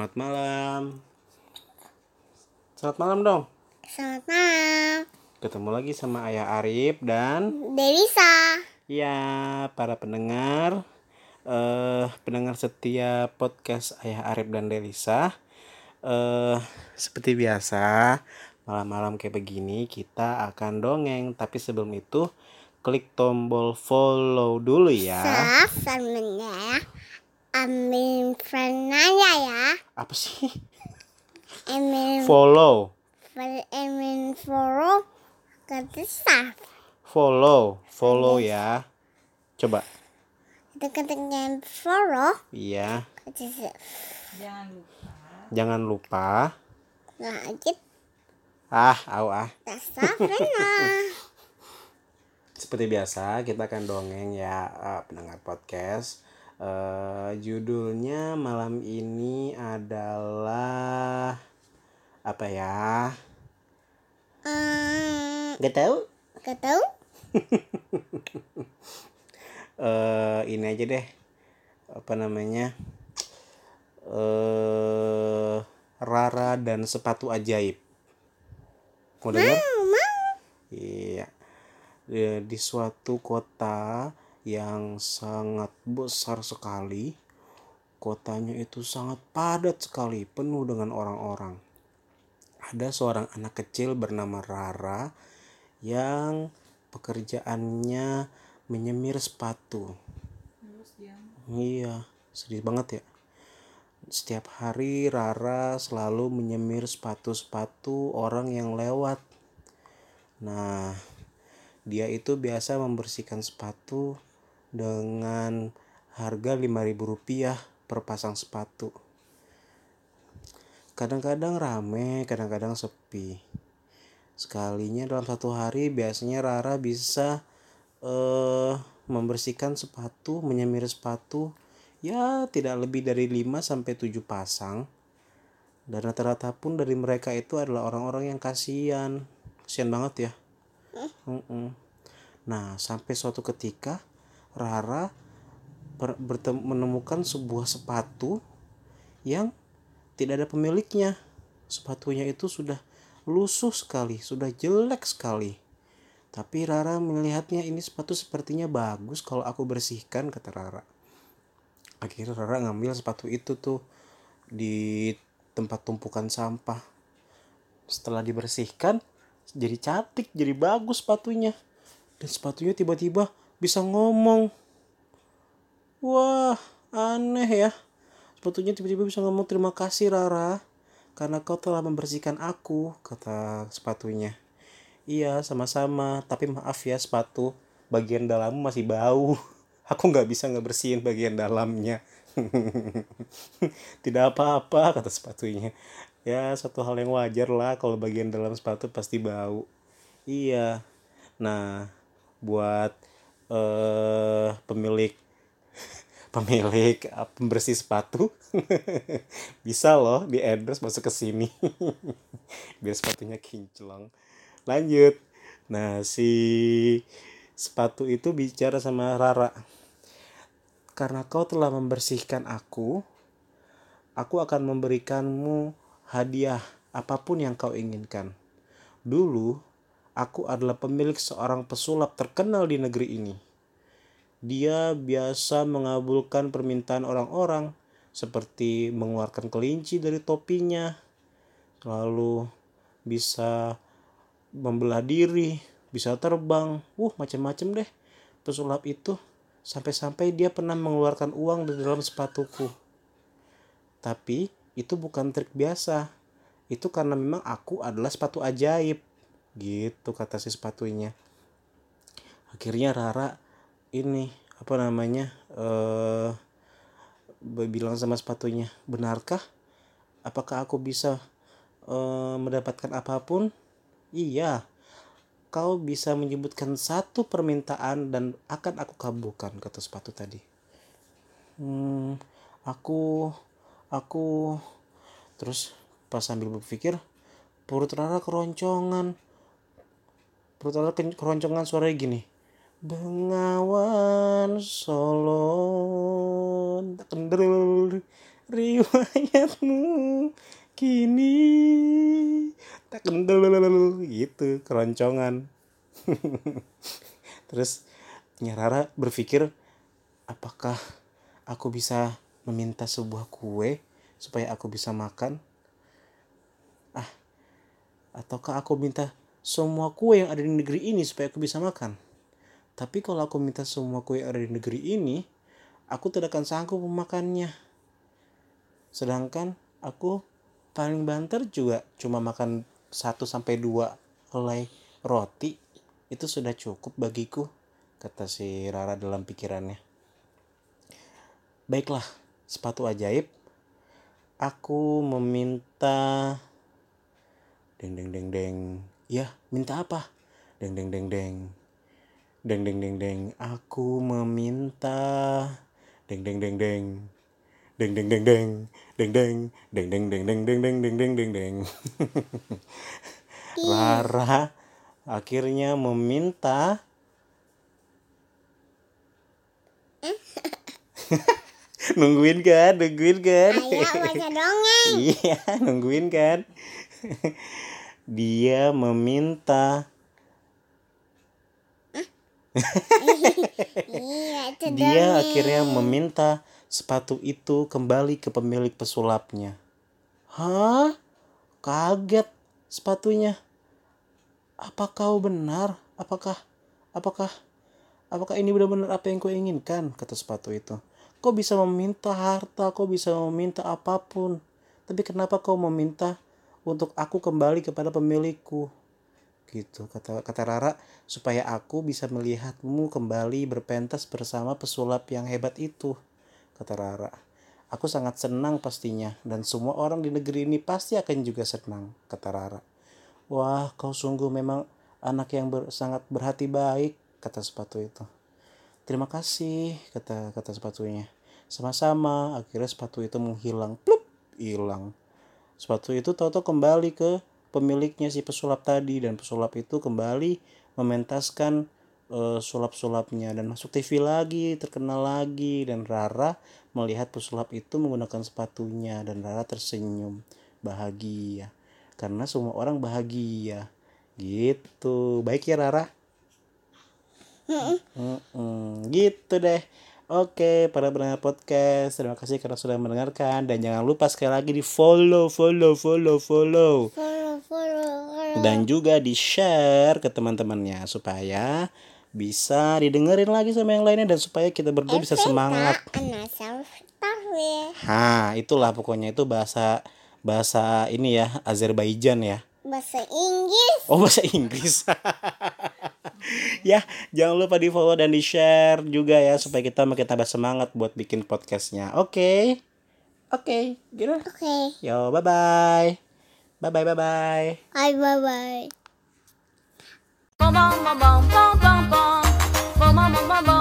Selamat malam. Selamat malam dong. Selamat malam, Ketemu lagi sama Ayah Arif dan Delisa. ya para pendengar eh pendengar setia podcast Ayah Arif dan Delisa. Eh seperti biasa, malam-malam kayak begini kita akan dongeng, tapi sebelum itu klik tombol follow dulu ya. Sebenarnya Amin Fernanda ya. Apa sih? Amin Follow. Amin Foro kata staff. Follow, follow ya. Coba. Dekat-dekat Foro Iya. kata staff. Jangan lupa. Ngajit Ah, au ah. Seperti biasa, kita akan dongeng ya eh, pendengar podcast. Eh, judulnya malam ini adalah apa ya? Hmm, Gak tahu. gak tahu? Eh, ini aja deh. Apa namanya? Eh, Rara dan sepatu ajaib. Mau dengar? Iya. Di- Di suatu kota yang sangat besar sekali, kotanya itu sangat padat sekali, penuh dengan orang-orang. Ada seorang anak kecil bernama Rara yang pekerjaannya menyemir sepatu. Iya, sedih banget ya. Setiap hari Rara selalu menyemir sepatu-sepatu orang yang lewat. Nah, dia itu biasa membersihkan sepatu dengan harga 5.000 rupiah per pasang sepatu. Kadang-kadang rame, kadang-kadang sepi. Sekalinya dalam satu hari biasanya Rara bisa eh membersihkan sepatu, menyemir sepatu ya tidak lebih dari 5 sampai 7 pasang. Dan rata-rata pun dari mereka itu adalah orang-orang yang kasihan. Kasihan banget ya. Mm-mm. Nah, sampai suatu ketika Rara menemukan sebuah sepatu yang tidak ada pemiliknya. Sepatunya itu sudah lusuh sekali, sudah jelek sekali. Tapi Rara melihatnya ini sepatu sepertinya bagus kalau aku bersihkan, kata Rara. Akhirnya Rara ngambil sepatu itu tuh di tempat tumpukan sampah. Setelah dibersihkan, jadi cantik, jadi bagus sepatunya. Dan sepatunya tiba-tiba bisa ngomong. Wah, aneh ya. Sepatunya tiba-tiba bisa ngomong terima kasih Rara. Karena kau telah membersihkan aku, kata sepatunya. Iya, sama-sama. Tapi maaf ya sepatu, bagian dalammu masih bau. Aku nggak bisa ngebersihin bagian dalamnya. Tidak apa-apa, kata sepatunya. Ya, satu hal yang wajar lah kalau bagian dalam sepatu pasti bau. Iya. Nah, buat eh pemilik pemilik eh, pembersih sepatu bisa loh di endorse masuk ke sini biar sepatunya kinclong lanjut nah si sepatu itu bicara sama Rara karena kau telah membersihkan aku aku akan memberikanmu hadiah apa pun yang kau inginkan. Dulu aku adalah pemilik seorang pesulap terkenal di negeri ini. Dia biasa mengabulkan permintaan orang-orang seperti mengeluarkan kelinci dari topinya, lalu bisa membelah diri, bisa terbang, uh macam-macam deh pesulap itu. Sampai-sampai dia pernah mengeluarkan uang dari dalam sepatuku. Tapi itu bukan trik biasa. Itu karena memang aku adalah sepatu ajaib. Gitu kata si sepatunya. Akhirnya Rara ini apa namanya eh bilang sama sepatunya benarkah apakah aku bisa eh, mendapatkan apa pun iya kau bisa menyebutkan satu permintaan dan akan aku kabulkan kata sepatu tadi. Hmm, aku aku terus pas sambil berpikir perut Rara keroncongan. Perut Rara keroncongan suaranya gini Bengawan Solo. Kendel riwayatmu kini. Tak gitu keroncongan. Terus Nyarara berpikir apakah aku bisa meminta sebuah kue supaya aku bisa makan? Ah ataukah aku minta semua kue yang ada di negeri ini supaya aku bisa makan? Tapi kalau aku minta semua kue yang ada di negeri ini aku tidak akan sanggup memakannya. Sedangkan aku paling banter juga cuma makan 1 sampai 2 helai roti itu sudah cukup bagiku kata si Rara dalam pikirannya. Baiklah, sepatu ajaib. Aku meminta deng deng deng deng. Ya, minta apa? Deng deng deng deng. Deng deng deng deng. Aku meminta deng deng deng deng deng deng deng deng deng deng deng deng deng deng deng deng deng deng deng deng Rara akhirnya meminta nungguin kan? Nungguin kan? Baca dongeng. iya nungguin kan? Dia meminta Iya dia akhirnya meminta sepatu itu kembali ke pemilik pesulapnya. Hah? Kaget sepatunya. Apa kau benar? Apakah apakah apakah ini benar-benar apa yang kau inginkan? Kata sepatu itu. Kau bisa meminta harta kau bisa meminta apa pun. Tapi kenapa kau meminta untuk aku kembali kepada pemilikku? Gitu kata kata Rara supaya aku bisa melihatmu kembali berpentas bersama pesulap yang hebat itu kata Rara. Aku sangat senang pastinya dan semua orang di negeri ini pasti akan juga senang kata Rara. Wah kau sungguh memang anak yang ber- sangat berhati baik kata sepatu itu. Terima kasih kata kata sepatunya. Sama-sama akhirnya sepatu itu menghilang plup hilang. Sepatu itu tahu-tahu kembali ke pemiliknya si pesulap tadi dan pesulap itu kembali mementaskan eh, sulap-sulapnya. Dan masuk TV lagi terkenal lagi. Dan Rara melihat pesulap itu menggunakan sepatunya. Dan Rara tersenyum bahagia. Karena semua orang bahagia. Gitu. Baik ya Rara? Mm-mm, gitu deh. Oke, para pendengar podcast, terima kasih karena sudah mendengarkan. Dan jangan lupa sekali lagi di follow, follow, follow, follow. Follow, follow, follow. dan juga di share ke teman-temannya supaya bisa didengerin lagi sama yang lainnya dan supaya kita berdua bisa semangat. Nah, itulah pokoknya itu bahasa bahasa ini ya Azerbaijan ya. bahasa Inggris. Oh bahasa Inggris. ya jangan lupa di follow dan di share juga ya supaya kita makin tambah semangat buat bikin podcastnya. Oke, oke, gitu. Oke. Yo bye bye, bye bye bye bye. Bye bye bye. bom bom bom bom bom bom bom bom bom bom bom